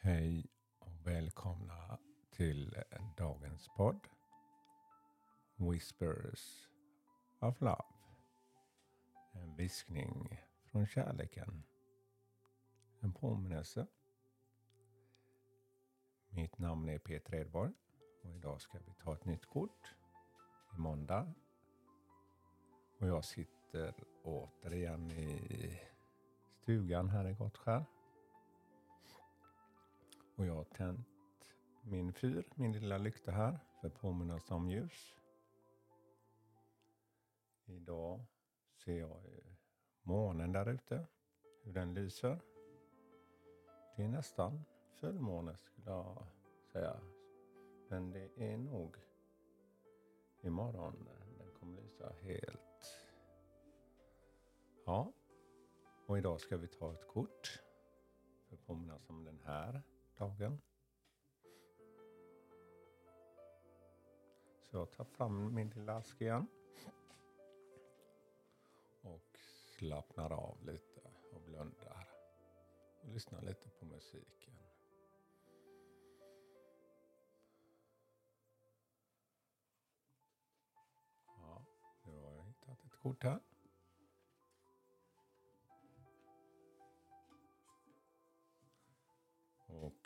Hej och välkomna till dagens podd Whispers of Love. En viskning från kärleken. En påminnelse. Mitt namn är Peter Edborg och idag ska vi ta ett nytt kort. I måndag. Och jag sitter återigen i stugan här i Gottskär. Och jag har tänt min fyr, min lilla lykta här, för påminnelse om ljus. Idag ser jag månen där ute, hur den lyser. Det är nästan fullmåne skulle jag säga. Men det är nog imorgon den kommer lysa helt. Ja, och idag ska vi ta ett kort för att påminnas om den här dagen. Så jag tar fram min lilla ask igen. Och slappnar av lite och blundar. Och lyssnar lite på musiken. Ja, nu har jag hittat ett kort här.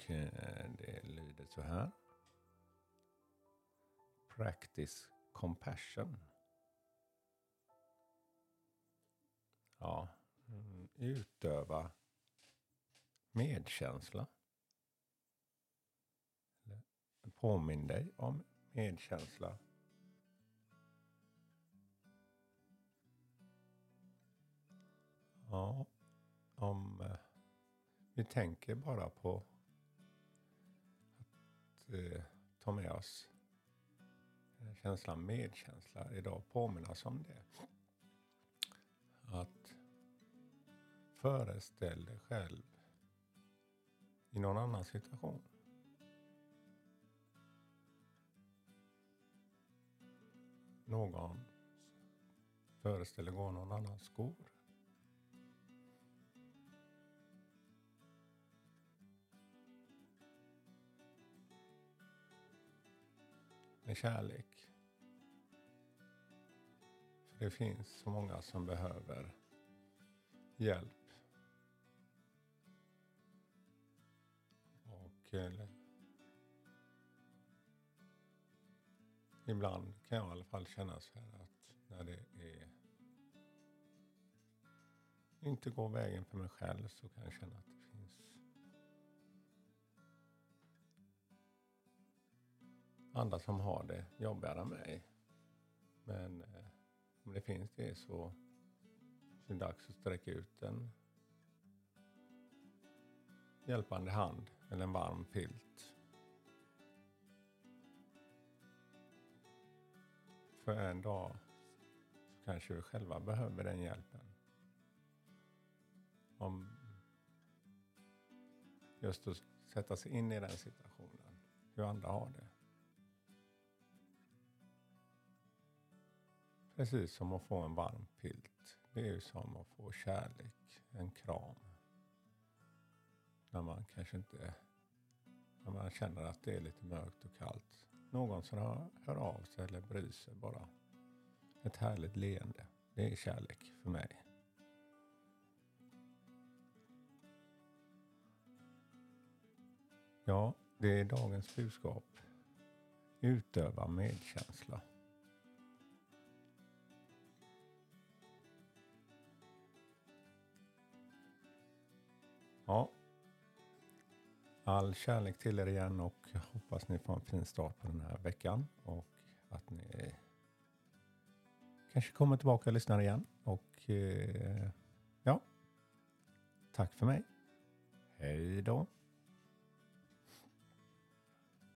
Och eh, det lyder så här. Practice compassion. Ja, mm, utöva medkänsla. Påminn dig om medkänsla. Ja, om eh, vi tänker bara på eh, ta med oss eh, känslan medkänsla idag, påminnas om det. Att föreställ dig själv i någon annan situation. Någon föreställer gå någon annans skor. Med kärlek. För det finns så många som behöver hjälp. Och eh, ibland kan jag i alla fall känna så här att när det är inte går vägen för mig själv så kan jag känna att andra som har det jobbigare än mig. Men eh, om det finns det så, är det dags att sträcka ut en hjälpande hand eller en varm filt. För en dag så kanske vi själva behöver den hjälpen. Om just att sätta sig in i den situationen, hur andra har det. Precis som att få en varm filt. Det är ju som att få kärlek, en kram. När man kanske inte, när man känner att det är lite mörkt och kallt. Någon som hör, hör av sig eller bryr sig bara. Ett härligt leende. Det är kärlek för mig. Ja, det är dagens budskap. Utöva medkänsla. All kärlek till er igen och hoppas ni får en fin start på den här veckan och att ni kanske kommer tillbaka och lyssnar igen. Och eh, ja, tack för mig. Hej då.